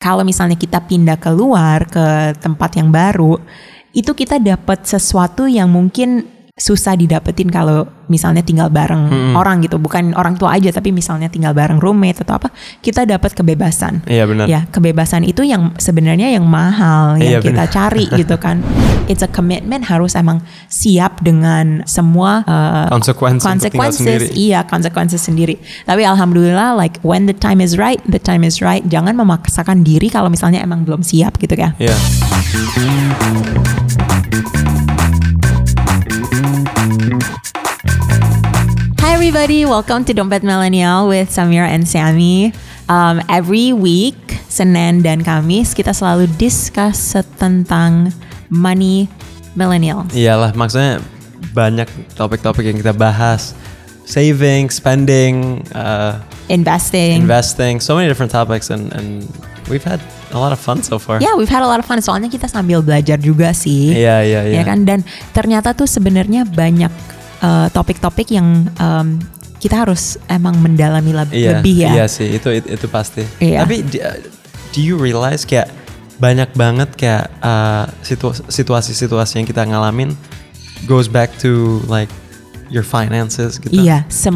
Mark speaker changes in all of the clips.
Speaker 1: kalau misalnya kita pindah keluar ke tempat yang baru, itu kita dapat sesuatu yang mungkin susah didapetin kalau misalnya tinggal bareng
Speaker 2: Hmm.
Speaker 1: orang gitu, bukan orang tua aja tapi misalnya tinggal bareng roommate atau apa, kita dapat kebebasan.
Speaker 2: Iya benar.
Speaker 1: Ya, kebebasan itu yang sebenarnya yang mahal yang
Speaker 2: Iya,
Speaker 1: kita
Speaker 2: benar.
Speaker 1: cari gitu kan. It's a commitment harus emang siap dengan semua uh, consequences.
Speaker 2: sendiri.
Speaker 1: Iya, konsekuensi sendiri. Tapi alhamdulillah like when the time is right, the time is right. Jangan memaksakan diri kalau misalnya emang belum siap gitu ya.
Speaker 2: Iya.
Speaker 1: Everybody, welcome to Dompet Millennial with Samira and Sammy. Um, every week, Senin dan Kamis kita selalu discuss tentang money millennial.
Speaker 2: Iyalah, maksudnya banyak topik-topik yang kita bahas. Saving, spending, uh,
Speaker 1: Investing.
Speaker 2: investing, so many different topics and and we've had a lot of fun so far.
Speaker 1: Ya, we've had a lot of fun. Soalnya kita sambil belajar juga sih.
Speaker 2: Iya, iya, iya.
Speaker 1: Ya kan? Dan ternyata tuh sebenarnya banyak uh, topik-topik yang um, kita harus emang mendalami leb-
Speaker 2: Iya,
Speaker 1: lebih ya.
Speaker 2: Iya sih, itu itu, itu pasti.
Speaker 1: Iya.
Speaker 2: Tapi uh, do you realize kayak banyak banget kayak uh, situ- situasi-situasi yang kita ngalamin goes back to like your finances gitu.
Speaker 1: Iya, se-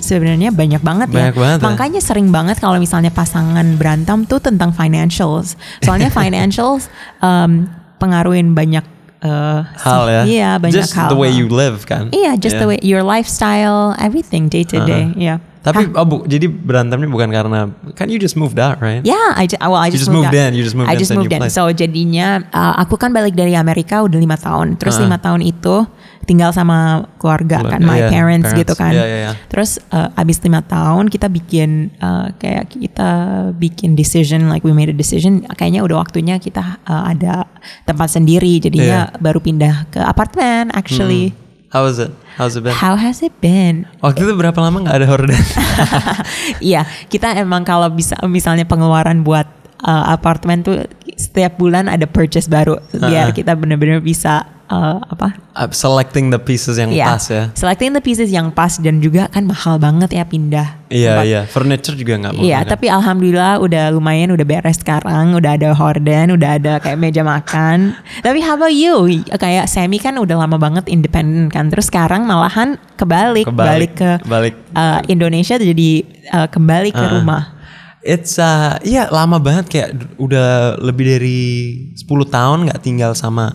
Speaker 1: sebenarnya banyak banget
Speaker 2: Banyak
Speaker 1: ya.
Speaker 2: banget ya.
Speaker 1: Makanya sering banget kalau misalnya pasangan berantem tuh tentang financials. Soalnya financials um, pengaruhin banyak uh,
Speaker 2: Hal ya.
Speaker 1: Iya, banyak
Speaker 2: Just
Speaker 1: hal.
Speaker 2: the way you live kan.
Speaker 1: Iya, just
Speaker 2: Yeah.
Speaker 1: the way your lifestyle, everything day to day. Iya.
Speaker 2: Tapi
Speaker 1: Hah?
Speaker 2: oh, bu- jadi berantemnya bukan karena kan you just moved out, right?
Speaker 1: Yeah, I just, well, I
Speaker 2: You
Speaker 1: just,
Speaker 2: just moved
Speaker 1: out.
Speaker 2: in, you just moved
Speaker 1: I just moved in. So jadinya uh, aku kan balik dari Amerika udah lima tahun. Terus
Speaker 2: Ah.
Speaker 1: lima tahun itu tinggal sama keluarga kan, my
Speaker 2: iya,
Speaker 1: parents,
Speaker 2: parents.
Speaker 1: gitu kan.
Speaker 2: Iya, iya, iya.
Speaker 1: Terus uh, abis lima tahun kita bikin uh, kayak kita bikin decision, like we made a decision. Kayaknya udah waktunya kita uh, ada tempat sendiri. Jadinya
Speaker 2: Iya.
Speaker 1: baru pindah ke apartemen. Actually,
Speaker 2: How was it? How's it been?
Speaker 1: how has it been?
Speaker 2: Waktu itu berapa lama nggak ada horden?
Speaker 1: Iya, kita emang kalau bisa misalnya pengeluaran buat uh, apartemen tuh setiap bulan ada purchase baru biar
Speaker 2: Ha-ha.
Speaker 1: kita benar-benar bisa uh, apa?
Speaker 2: Uh, Selecting the pieces yang
Speaker 1: Iya,
Speaker 2: pas ya.
Speaker 1: Selecting the pieces yang pas dan juga kan mahal banget ya pindah.
Speaker 2: Iya
Speaker 1: tempat.
Speaker 2: iya. Furniture juga nggak.
Speaker 1: Iya,
Speaker 2: pindah.
Speaker 1: tapi alhamdulillah udah lumayan udah beres sekarang, udah ada horden, udah ada kayak meja makan. tapi how about you? Kayak Semi kan udah lama banget independen kan, terus sekarang malahan kebalik, balik
Speaker 2: Kebalik,
Speaker 1: ke
Speaker 2: balik.
Speaker 1: uh, Indonesia jadi uh, kembali ke
Speaker 2: Ah.
Speaker 1: rumah.
Speaker 2: It's uh, iya lama banget kayak udah lebih dari 10 tahun nggak tinggal sama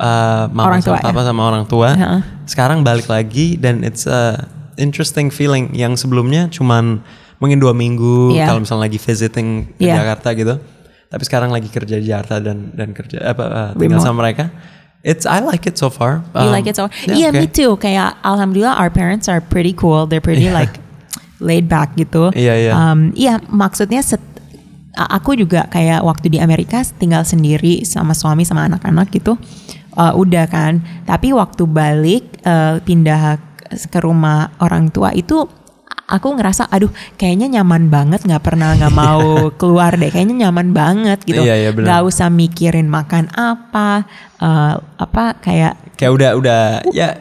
Speaker 2: uh, mama
Speaker 1: Orang
Speaker 2: sama
Speaker 1: tua,
Speaker 2: papa sama orang tua.
Speaker 1: Heeh.
Speaker 2: Sekarang balik lagi dan it's a interesting feeling yang sebelumnya cuman mungkin dua minggu
Speaker 1: Iya.
Speaker 2: kalau misalnya lagi visiting ke
Speaker 1: Iya.
Speaker 2: Jakarta gitu. Tapi sekarang lagi kerja di Jakarta dan dan kerja apa uh, tinggal
Speaker 1: Remote.
Speaker 2: sama mereka. It's I like it so far.
Speaker 1: You
Speaker 2: Um,
Speaker 1: like it so? Iya,
Speaker 2: yeah, okay.
Speaker 1: me too. Kayak alhamdulillah our parents are pretty cool. They're pretty
Speaker 2: Iya.
Speaker 1: like laid back gitu.
Speaker 2: Iya, iya.
Speaker 1: Um, iya, maksudnya set, aku juga kayak waktu di Amerika tinggal sendiri sama suami sama anak-anak gitu. Uh, udah kan. Tapi waktu balik uh, pindah ke rumah orang tua itu aku ngerasa aduh kayaknya nyaman banget nggak pernah nggak mau keluar deh kayaknya nyaman banget gitu
Speaker 2: Iya, iya,
Speaker 1: usah mikirin makan apa uh, apa kayak
Speaker 2: Kayak udah udah ya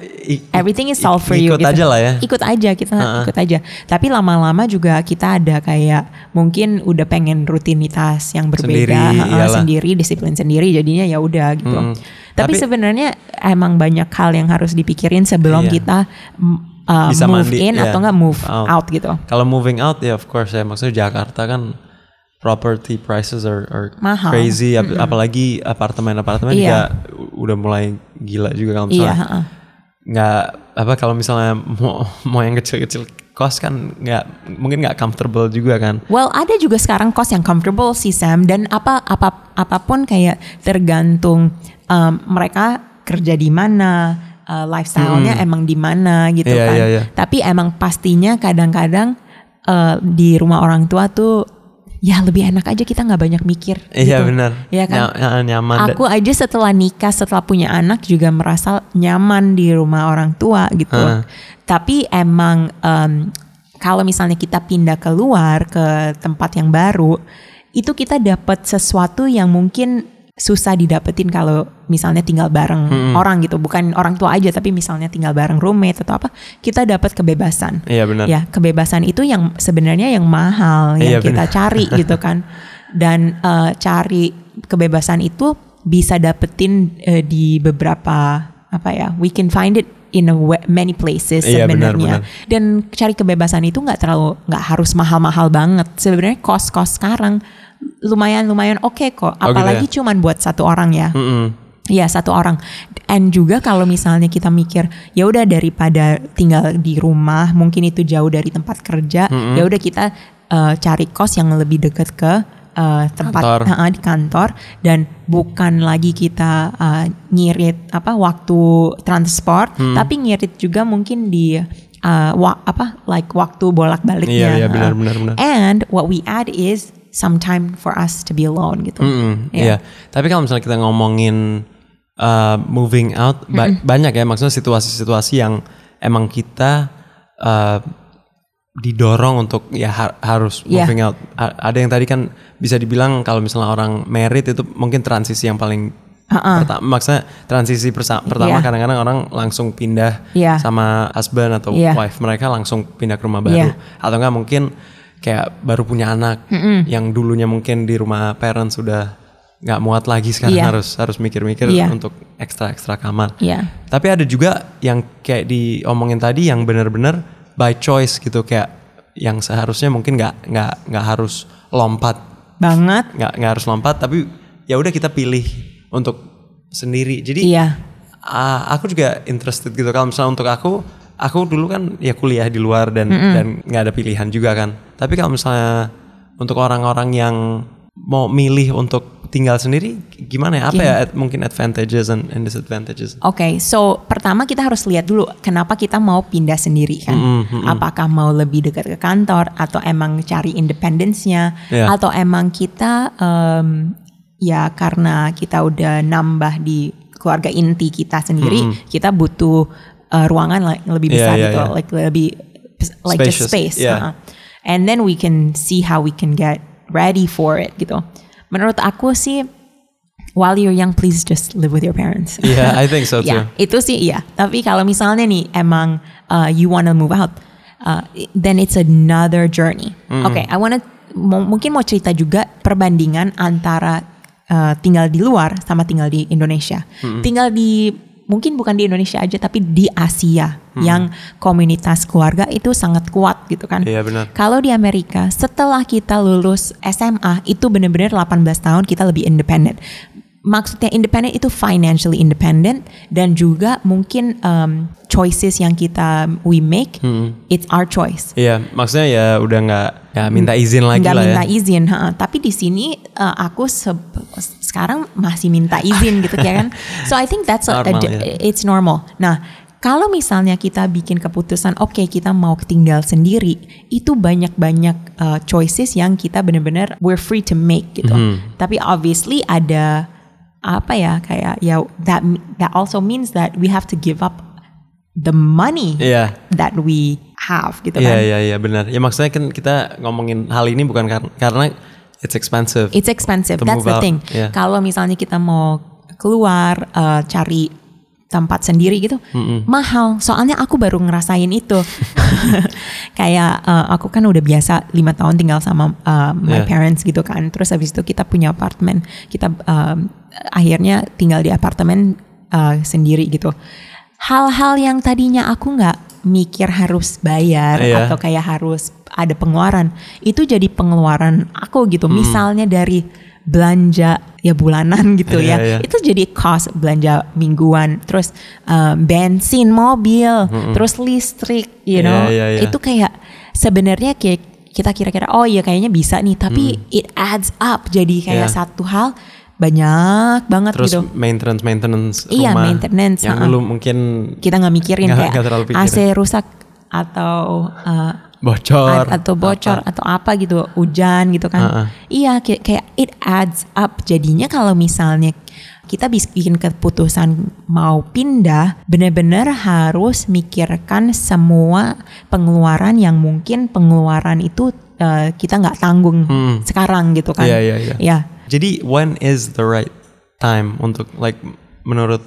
Speaker 1: everything is solved for you
Speaker 2: ikut
Speaker 1: gitu.
Speaker 2: aja lah ya.
Speaker 1: Ikut aja kita
Speaker 2: Heeh.
Speaker 1: ikut aja. Tapi lama-lama juga kita ada kayak mungkin udah pengen rutinitas yang berbeda
Speaker 2: Sendiri, iyalah.
Speaker 1: sendiri, disiplin sendiri jadinya ya udah gitu.
Speaker 2: Hmm.
Speaker 1: Tapi,
Speaker 2: Tapi-
Speaker 1: sebenarnya emang banyak hal yang harus dipikirin sebelum
Speaker 2: Iya.
Speaker 1: kita mm, uh,
Speaker 2: Bisa
Speaker 1: move
Speaker 2: mandi,
Speaker 1: in
Speaker 2: iya.
Speaker 1: atau enggak move
Speaker 2: Out.
Speaker 1: out gitu.
Speaker 2: Kalau moving out ya of course ya maksudnya Jakarta kan property prices are, are
Speaker 1: Mahal.
Speaker 2: crazy ap- apalagi apartemen-apartemen
Speaker 1: Iya.
Speaker 2: juga udah mulai gila juga kalau
Speaker 1: Iya,
Speaker 2: misalnya
Speaker 1: heeh.
Speaker 2: nggak apa kalau misalnya mau mau yang kecil-kecil kos kan nggak mungkin nggak comfortable juga kan
Speaker 1: Well, ada juga sekarang kos yang comfortable sih Sam dan apa apa apa pun kayak tergantung um, mereka kerja di mana, uh, lifestyle-nya emang di mana gitu
Speaker 2: Iya,
Speaker 1: kan.
Speaker 2: iya, iya.
Speaker 1: Tapi emang pastinya kadang-kadang uh, di rumah orang tua tuh ya lebih enak aja kita nggak banyak mikir.
Speaker 2: iya
Speaker 1: gitu.
Speaker 2: benar
Speaker 1: Iya kan?
Speaker 2: Ny- nyaman
Speaker 1: Aku aja setelah nikah, setelah punya anak juga merasa nyaman di rumah orang tua gitu.
Speaker 2: Heeh.
Speaker 1: Tapi emang em, kalau misalnya kita pindah keluar ke tempat yang baru, itu kita dapat sesuatu yang mungkin susah didapetin kalau misalnya tinggal bareng orang gitu, bukan orang tua aja tapi misalnya tinggal bareng roommate atau apa, kita dapat kebebasan.
Speaker 2: iya benar
Speaker 1: Ya, kebebasan itu yang sebenarnya yang mahal yang
Speaker 2: Iya,
Speaker 1: kita
Speaker 2: benar.
Speaker 1: cari gitu kan. dan eh, cari kebebasan itu bisa dapetin eh, di beberapa apa ya we can find it in a wa- many places
Speaker 2: Iya, benar,
Speaker 1: sebenarnya dan cari kebebasan itu nggak terlalu nggak harus mahal-mahal banget sebenarnya kos-kos sekarang lumayan lumayan oke kok
Speaker 2: gitu ya?
Speaker 1: apalagi cuman buat satu orang ya
Speaker 2: Mm-mm.
Speaker 1: Iya satu orang. And juga kalau misalnya kita mikir ya udah daripada tinggal di rumah, mungkin itu jauh dari tempat kerja, ya udah kita eh, cari kos yang lebih dekat ke eh, tempat
Speaker 2: Kantor.
Speaker 1: Ha-ha, di kantor dan bukan lagi kita eh, ngirit apa waktu transport,
Speaker 2: Hmm.
Speaker 1: tapi ngirit juga mungkin di eh, wa- apa like waktu bolak-baliknya.
Speaker 2: Iya, iya, benar,
Speaker 1: Eh,
Speaker 2: benar, benar.
Speaker 1: And what we add is some time for us to be alone gitu.
Speaker 2: Mm-mm,
Speaker 1: Iya.
Speaker 2: Iya. Tapi kalau misalnya kita ngomongin uh, moving out, ba- banyak ya maksudnya situasi-situasi yang emang kita uh, didorong untuk ya ha- harus
Speaker 1: Iya.
Speaker 2: moving out. A- ada yang tadi kan bisa dibilang kalau misalnya orang married itu mungkin transisi yang paling pertama. Maksudnya transisi persa- pertama
Speaker 1: Iya.
Speaker 2: kadang-kadang orang langsung pindah
Speaker 1: Iya.
Speaker 2: sama husband atau
Speaker 1: Iya.
Speaker 2: wife mereka langsung pindah ke rumah baru.
Speaker 1: Iya.
Speaker 2: Atau enggak mungkin kayak baru punya anak yang dulunya mungkin di rumah parents sudah nggak muat lagi sekarang
Speaker 1: Iya.
Speaker 2: harus harus mikir-mikir
Speaker 1: Iya.
Speaker 2: untuk ekstra ekstra kamar.
Speaker 1: Iya.
Speaker 2: Tapi ada juga yang kayak diomongin tadi yang benar-benar by choice gitu kayak yang seharusnya mungkin nggak nggak nggak harus lompat
Speaker 1: Banget.
Speaker 2: nggak nggak harus lompat tapi ya udah kita pilih untuk sendiri. Jadi
Speaker 1: Iya.
Speaker 2: ah, aku juga interested gitu kalau misalnya untuk aku aku dulu kan ya kuliah di luar dan dan nggak ada pilihan juga kan. Tapi kalau misalnya untuk orang-orang yang mau milih untuk tinggal sendiri gimana ya? Apa ya ad- mungkin advantages and, and disadvantages?
Speaker 1: Oke, so pertama kita harus lihat dulu kenapa kita mau pindah sendiri kan. Apakah mau lebih dekat ke kantor atau emang cari independence-nya
Speaker 2: Iya.
Speaker 1: atau emang kita em, ya karena kita udah nambah di keluarga inti kita sendiri, kita butuh eh, ruangan like, lebih besar
Speaker 2: iya,
Speaker 1: gitu,
Speaker 2: iya.
Speaker 1: like lebih like
Speaker 2: Spacious,
Speaker 1: just space.
Speaker 2: iya.
Speaker 1: uh-uh. And then we can see how we can get ready for it gitu. Menurut aku sih while you're young please just live with your parents.
Speaker 2: Yeah, I think so too.
Speaker 1: Ya, itu sih iya. Tapi kalau misalnya nih emang uh, you wanna move out, uh, then it's another journey. Oke, I wanna mungkin mau cerita juga perbandingan antara uh, tinggal di luar sama tinggal di Indonesia. Tinggal di mungkin bukan di Indonesia aja tapi di Asia yang komunitas keluarga itu sangat kuat gitu kan.
Speaker 2: Iya, benar.
Speaker 1: Kalau di Amerika setelah kita lulus SMA itu benar-benar 18 tahun kita lebih independen. Maksudnya independen itu financially independent dan juga mungkin um, choices yang kita we make it's our choice.
Speaker 2: Iya, maksudnya ya udah nggak nggak minta izin lagi
Speaker 1: Nggak
Speaker 2: lah
Speaker 1: minta
Speaker 2: ya.
Speaker 1: izin, ha. tapi di sini uh, aku se- sekarang masih minta izin gitu ya kan. So I think that's a- a-
Speaker 2: Normal, ya.
Speaker 1: it's normal. Nah, kalau misalnya kita bikin keputusan, oke kita mau tinggal sendiri, itu banyak-banyak uh, choices yang kita benar-benar we're free to make gitu.
Speaker 2: Hmm.
Speaker 1: Tapi obviously ada apa ya kayak ya that that also means that we have to give up the money
Speaker 2: Iya.
Speaker 1: that we have gitu
Speaker 2: Iya
Speaker 1: kan.
Speaker 2: iya iya benar. Ya maksudnya kan kita ngomongin hal ini bukan kar- karena it's expensive.
Speaker 1: It's expensive. That's the thing.
Speaker 2: yeah.
Speaker 1: Kalau misalnya kita mau keluar uh, cari tempat sendiri gitu, mahal. Soalnya aku baru ngerasain itu. Kayak uh, aku kan udah biasa lima tahun tinggal sama uh, my
Speaker 2: Yeah.
Speaker 1: parents gitu kan. Terus habis itu kita punya apartemen. Kita um, akhirnya tinggal di apartemen uh, sendiri gitu. Hal-hal yang tadinya aku nggak mikir harus bayar
Speaker 2: Iya.
Speaker 1: atau kayak harus ada pengeluaran itu jadi pengeluaran aku gitu
Speaker 2: Hmm.
Speaker 1: misalnya dari belanja ya bulanan gitu
Speaker 2: Iya,
Speaker 1: ya
Speaker 2: iya.
Speaker 1: itu jadi cost belanja mingguan terus uh, bensin mobil terus listrik you
Speaker 2: Iya,
Speaker 1: know
Speaker 2: iya, iya.
Speaker 1: itu kayak sebenarnya kayak kita kira-kira oh ya kayaknya bisa nih tapi it adds up jadi kayak
Speaker 2: Hmm. Iya.
Speaker 1: satu hal banyak banget
Speaker 2: Terus
Speaker 1: gitu.
Speaker 2: maintenance maintenance
Speaker 1: Iya,
Speaker 2: rumah
Speaker 1: maintenance,
Speaker 2: yang dulu mungkin
Speaker 1: kita nggak mikirin
Speaker 2: Nggak-
Speaker 1: kayak
Speaker 2: pikirin.
Speaker 1: AC rusak atau uh,
Speaker 2: bocor
Speaker 1: atau bocor atau apa gitu hujan gitu kan.
Speaker 2: Uh-uh.
Speaker 1: iya kayak, kayak it adds up. Jadinya kalau misalnya kita bikin keputusan mau pindah benar-benar harus mikirkan semua pengeluaran yang mungkin pengeluaran itu uh, kita nggak tanggung sekarang gitu kan.
Speaker 2: Iya, iya, iya.
Speaker 1: ya
Speaker 2: Jadi when is the right time untuk like menurut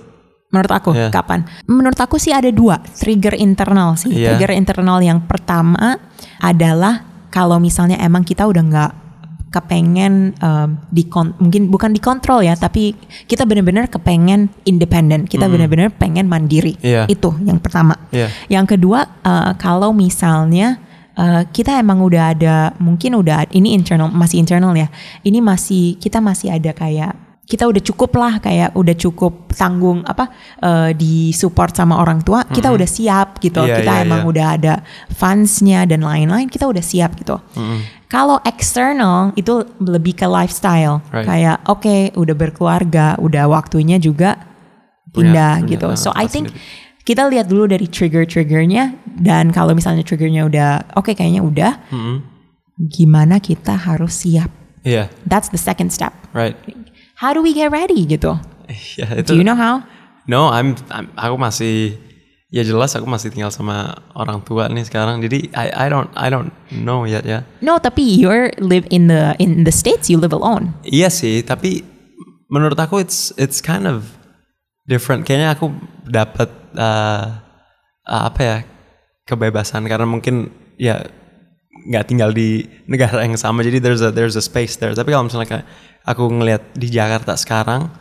Speaker 1: Menurut aku
Speaker 2: Iya.
Speaker 1: kapan? Menurut aku sih ada dua trigger internal sih.
Speaker 2: Iya.
Speaker 1: Trigger internal yang pertama adalah kalau misalnya emang kita udah nggak kepengen um, dikon mungkin bukan dikontrol ya tapi kita benar-benar kepengen independen kita benar-benar pengen mandiri
Speaker 2: Iya.
Speaker 1: itu yang pertama
Speaker 2: Iya.
Speaker 1: yang kedua uh, kalau misalnya uh, kita emang udah ada mungkin udah ini internal masih internal ya. Ini masih kita masih ada kayak kita udah cukup lah kayak udah cukup tanggung apa uh, di support sama orang tua kita udah siap gitu.
Speaker 2: Iya,
Speaker 1: kita
Speaker 2: iya,
Speaker 1: emang
Speaker 2: iya.
Speaker 1: udah ada fundsnya dan lain-lain kita udah siap gitu. Kalau external itu lebih ke lifestyle.
Speaker 2: Right.
Speaker 1: kayak oke udah berkeluarga udah waktunya juga
Speaker 2: Punya-
Speaker 1: pindah
Speaker 2: punya,
Speaker 1: gitu.
Speaker 2: uh,
Speaker 1: so I think
Speaker 2: sendiri.
Speaker 1: Kita lihat dulu dari trigger-triggernya dan kalau misalnya triggernya udah oke kayaknya udah
Speaker 2: Mm-mm.
Speaker 1: gimana kita harus siap
Speaker 2: Iya,
Speaker 1: that's the second step
Speaker 2: right.
Speaker 1: how do we get ready gitu do
Speaker 2: itu
Speaker 1: you know how
Speaker 2: No, I'm, I'm aku masih ya jelas aku masih tinggal sama orang tua nih sekarang. Jadi I I don't I don't know yet ya.
Speaker 1: no tapi you're live in the in the states you live alone
Speaker 2: Iya sih, tapi menurut aku it's it's kind of different. Kayaknya aku dapat uh, uh, apa ya kebebasan karena mungkin ya nggak tinggal di negara yang sama. Jadi there's a there's a space there. Tapi kalau misalnya aku ngelihat di Jakarta sekarang,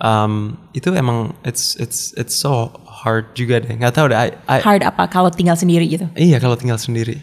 Speaker 2: um, itu emang it's it's it's so hard juga deh. Nggak tahu deh. I, I-
Speaker 1: hard apa kalau tinggal sendiri gitu
Speaker 2: iya kalau tinggal sendiri.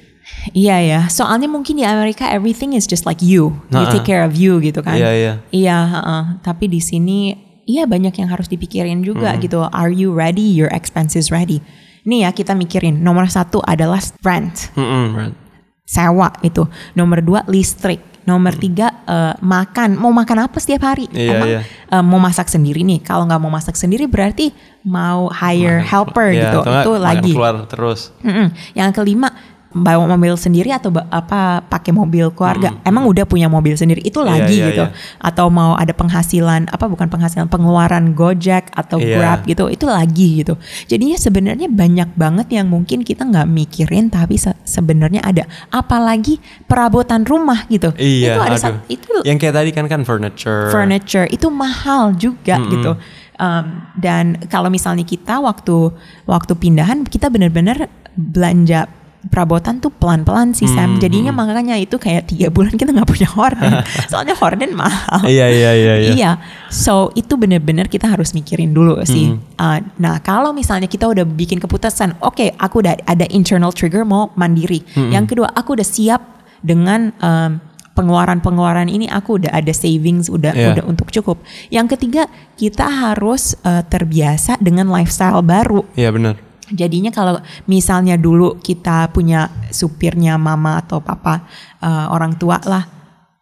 Speaker 1: Iya ya, soalnya mungkin di Amerika everything is just like you, you
Speaker 2: Nah,
Speaker 1: take care of you gitu kan.
Speaker 2: Iya, iya.
Speaker 1: Iya, heeh. tapi di sini iya banyak yang harus dipikirin juga gitu. Are you ready? Your expenses ready? Nih ya kita mikirin nomor satu adalah rent,
Speaker 2: Mm-mm, right.
Speaker 1: sewa itu. Nomor dua listrik. Nomor tiga eh, makan. Mau makan apa setiap hari?
Speaker 2: Iya,
Speaker 1: Emang
Speaker 2: iya.
Speaker 1: eh, mau masak sendiri nih. Kalau nggak mau masak sendiri berarti mau hire helper
Speaker 2: Iya,
Speaker 1: gitu. Itu
Speaker 2: makan
Speaker 1: lagi.
Speaker 2: keluar terus.
Speaker 1: Mm-mm. Yang kelima bawa mobil sendiri atau apa pakai mobil keluarga. Emang udah punya mobil sendiri itu
Speaker 2: Iya,
Speaker 1: lagi
Speaker 2: iya,
Speaker 1: gitu.
Speaker 2: iya.
Speaker 1: Atau mau ada penghasilan apa bukan penghasilan pengeluaran Gojek atau
Speaker 2: Iya.
Speaker 1: Grab gitu. Itu lagi gitu. Jadinya sebenarnya banyak banget yang mungkin kita nggak mikirin tapi se- sebenarnya ada. Apalagi perabotan rumah gitu.
Speaker 2: Iya,
Speaker 1: itu ada
Speaker 2: aduh.
Speaker 1: itu
Speaker 2: Yang kayak tadi kan kan furniture.
Speaker 1: furniture itu mahal juga gitu. Um, dan kalau misalnya kita waktu waktu pindahan kita benar-benar belanja perabotan tuh pelan-pelan sih Sam. Jadinya makanya itu kayak tiga bulan kita nggak punya horden. Soalnya horden mahal.
Speaker 2: Iya iya iya iya.
Speaker 1: Iya, so itu benar-benar kita harus mikirin dulu sih. Uh, nah kalau misalnya kita udah bikin keputusan, oke aku udah ada internal trigger mau mandiri. Yang kedua aku udah siap dengan um, pengeluaran-pengeluaran ini aku udah ada savings udah
Speaker 2: Iya.
Speaker 1: udah untuk cukup. Yang ketiga kita harus uh, terbiasa dengan lifestyle baru.
Speaker 2: Iya benar.
Speaker 1: Jadinya kalau misalnya dulu kita punya supirnya mama atau papa uh, orang tua lah,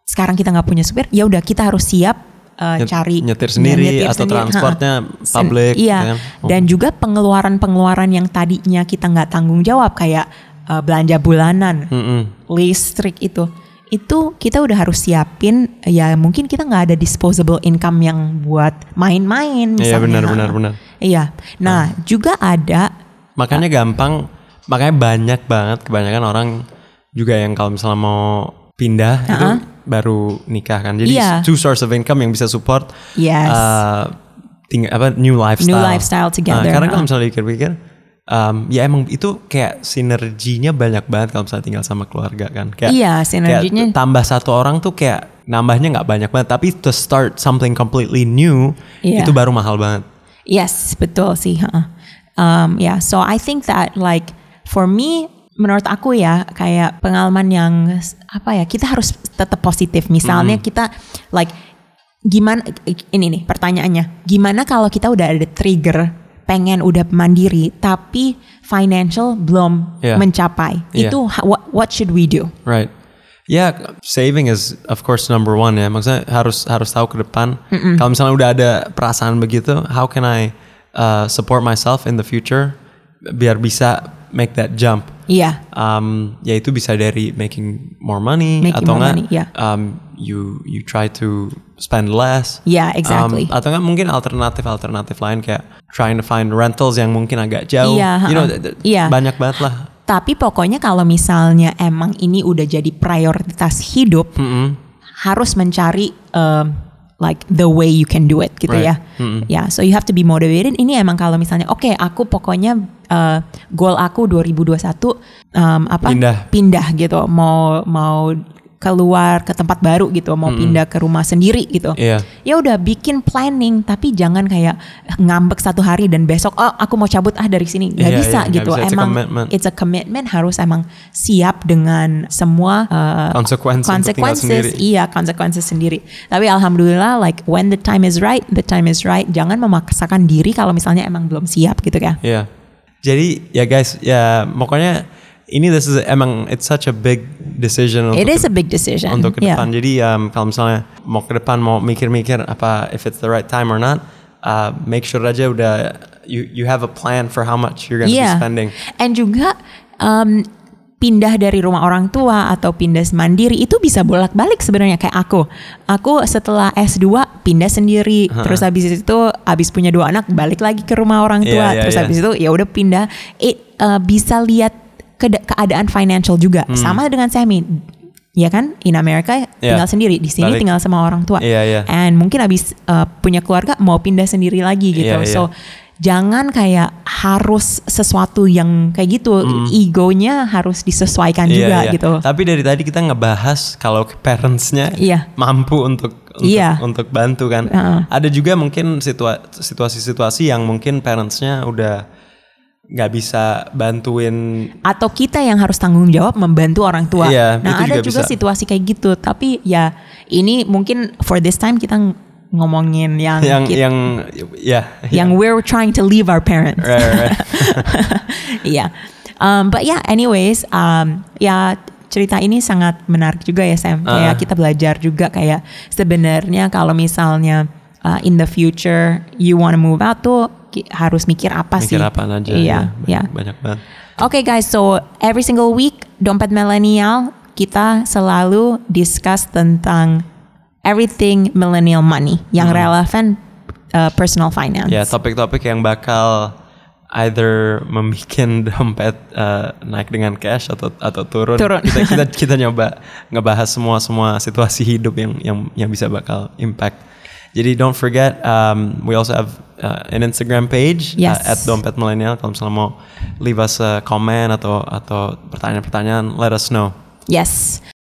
Speaker 1: sekarang kita nggak punya supir, ya udah kita harus siap uh,
Speaker 2: Nyet-
Speaker 1: cari
Speaker 2: nyetir sendiri atau
Speaker 1: sendiri,
Speaker 2: transportnya
Speaker 1: ha-ha. Sen-
Speaker 2: public,
Speaker 1: iya.
Speaker 2: ya kan? Oh.
Speaker 1: Dan juga pengeluaran-pengeluaran yang tadinya kita nggak tanggung jawab kayak uh, belanja bulanan,
Speaker 2: Mm-mm.
Speaker 1: listrik itu itu kita udah harus siapin ya mungkin kita nggak ada disposable income yang buat main-main
Speaker 2: Iya
Speaker 1: misalnya.
Speaker 2: benar benar benar.
Speaker 1: Iya. Nah, juga ada
Speaker 2: Makanya gampang, makanya banyak banget kebanyakan orang juga yang kalau misalnya mau pindah itu baru nikah kan. Jadi
Speaker 1: Iya.
Speaker 2: two source of income yang bisa support
Speaker 1: Yes.
Speaker 2: uh, ting- apa new lifestyle.
Speaker 1: New lifestyle together,
Speaker 2: Nah, karena kalau
Speaker 1: uh.
Speaker 2: misalnya dipikir-pikir um, ya emang itu kayak sinerginya banyak banget kalau misalnya tinggal sama keluarga kan. Kayak,
Speaker 1: Iya, sinerginya.
Speaker 2: kayak tambah satu orang tuh kayak nambahnya nggak banyak banget, tapi to start something completely new
Speaker 1: Iya.
Speaker 2: itu baru mahal banget.
Speaker 1: Yes, betul sih. heeh. Um, yeah, so I think that like for me, menurut aku ya kayak pengalaman yang apa ya kita harus tetap positif. Misalnya kita like gimana ini nih pertanyaannya, gimana kalau kita udah ada trigger pengen udah mandiri tapi financial belum
Speaker 2: Iya.
Speaker 1: mencapai,
Speaker 2: Iya.
Speaker 1: itu ha- what, what should we do?
Speaker 2: Right. Ya, saving is of course number one ya. Maksudnya harus harus tahu ke depan. Kalau misalnya udah ada perasaan begitu, how can I uh, support myself in the future biar bisa make that jump.
Speaker 1: Iya.
Speaker 2: Um, ya itu bisa dari making more money
Speaker 1: Making
Speaker 2: atau enggak
Speaker 1: yeah.
Speaker 2: um, you you try to spend less.
Speaker 1: Yeah, exactly.
Speaker 2: Um, atau enggak mungkin alternatif-alternatif lain kayak trying to find rentals yang mungkin agak jauh.
Speaker 1: Iya,
Speaker 2: you know, th-
Speaker 1: Iya.
Speaker 2: banyak banget lah.
Speaker 1: Tapi pokoknya kalau misalnya emang ini udah jadi prioritas hidup, harus mencari um, like the way you can do it gitu
Speaker 2: Right.
Speaker 1: ya. Ya, so you have to be motivated. Ini emang kalau misalnya oke, aku pokoknya uh, goal aku 2021 um, apa
Speaker 2: Pindah.
Speaker 1: pindah gitu. Mau mau keluar ke tempat baru gitu, mau pindah ke rumah sendiri gitu.
Speaker 2: Iya.
Speaker 1: Ya udah bikin planning, tapi jangan kayak ngambek satu hari dan besok oh aku mau cabut ah dari sini. Gak
Speaker 2: Iya,
Speaker 1: bisa
Speaker 2: nggak
Speaker 1: gitu.
Speaker 2: bisa. It's a
Speaker 1: emang
Speaker 2: commitment.
Speaker 1: it's a commitment harus emang siap dengan semua uh,
Speaker 2: sendiri.
Speaker 1: consequences. Iya, konsekuensi sendiri. Tapi alhamdulillah like when the time is right, the time is right. Jangan memaksakan diri kalau misalnya emang belum siap gitu kan.
Speaker 2: Iya. Jadi ya guys, ya pokoknya ini this is emang it's such a big decision
Speaker 1: It
Speaker 2: untuk
Speaker 1: is a big decision.
Speaker 2: untuk ke
Speaker 1: Yeah.
Speaker 2: depan. Jadi um, kalau misalnya mau ke depan mau mikir-mikir apa if it's the right time or not, uh, make sure aja udah you you have a plan for how much you're gonna
Speaker 1: Iya.
Speaker 2: be spending.
Speaker 1: And juga um, pindah dari rumah orang tua atau pindah mandiri itu bisa bolak-balik sebenarnya kayak aku. Aku setelah S2 pindah sendiri, terus habis itu habis punya dua anak balik lagi ke rumah orang tua,
Speaker 2: Iya, iya,
Speaker 1: terus
Speaker 2: iya.
Speaker 1: habis itu ya udah pindah. It uh, bisa lihat keda- keadaan financial juga. Sama dengan Sammy. Ya kan, in America
Speaker 2: Hmm. Iya.
Speaker 1: tinggal sendiri, di sini
Speaker 2: Balik.
Speaker 1: tinggal sama orang tua.
Speaker 2: Iya, iya.
Speaker 1: And mungkin habis uh, punya keluarga mau pindah sendiri lagi gitu.
Speaker 2: Iya, iya.
Speaker 1: So jangan kayak harus sesuatu yang kayak gitu egonya harus disesuaikan
Speaker 2: Iya,
Speaker 1: juga
Speaker 2: iya.
Speaker 1: gitu
Speaker 2: Tapi dari tadi kita ngebahas kalau parentsnya
Speaker 1: Iya.
Speaker 2: mampu untuk untuk,
Speaker 1: Iya.
Speaker 2: untuk bantu kan.
Speaker 1: Heeh.
Speaker 2: Ada juga mungkin situa- situasi-situasi yang mungkin parentsnya udah nggak bisa bantuin.
Speaker 1: atau kita yang harus tanggung jawab membantu orang tua
Speaker 2: Iya,
Speaker 1: nah
Speaker 2: itu
Speaker 1: ada
Speaker 2: juga
Speaker 1: juga
Speaker 2: bisa.
Speaker 1: situasi kayak gitu tapi ya ini mungkin for this time kita ng- ngomongin yang
Speaker 2: yang
Speaker 1: kit-
Speaker 2: yang ya
Speaker 1: yang we're trying to leave our parents
Speaker 2: Right, right.
Speaker 1: Iya. Um, but yeah, anyways, um, ya cerita ini sangat menarik juga ya Sam. Kayak
Speaker 2: Ah.
Speaker 1: kita belajar juga kayak sebenarnya kalau misalnya uh, in the future you wanna move out tuh harus mikir apa sih?
Speaker 2: mikir apa aja
Speaker 1: Iya,
Speaker 2: ya,
Speaker 1: ya.
Speaker 2: banyak banget
Speaker 1: Oke guys, so every single week dompet milenial kita selalu discuss tentang everything millennial money yang relevan uh, personal finance.
Speaker 2: Hmm. ya topik-topik yang bakal either membuat dompet uh, naik dengan cash atau atau turun,
Speaker 1: Turun.
Speaker 2: kita kita kita nyoba ngebahas semua semua situasi hidup yang yang yang bisa bakal impact jadi don't forget um, we also have uh, an Instagram page
Speaker 1: Yes.
Speaker 2: uh, at dompet kalau misalnya mau leave us a comment atau atau pertanyaan-pertanyaan let us know
Speaker 1: Yes.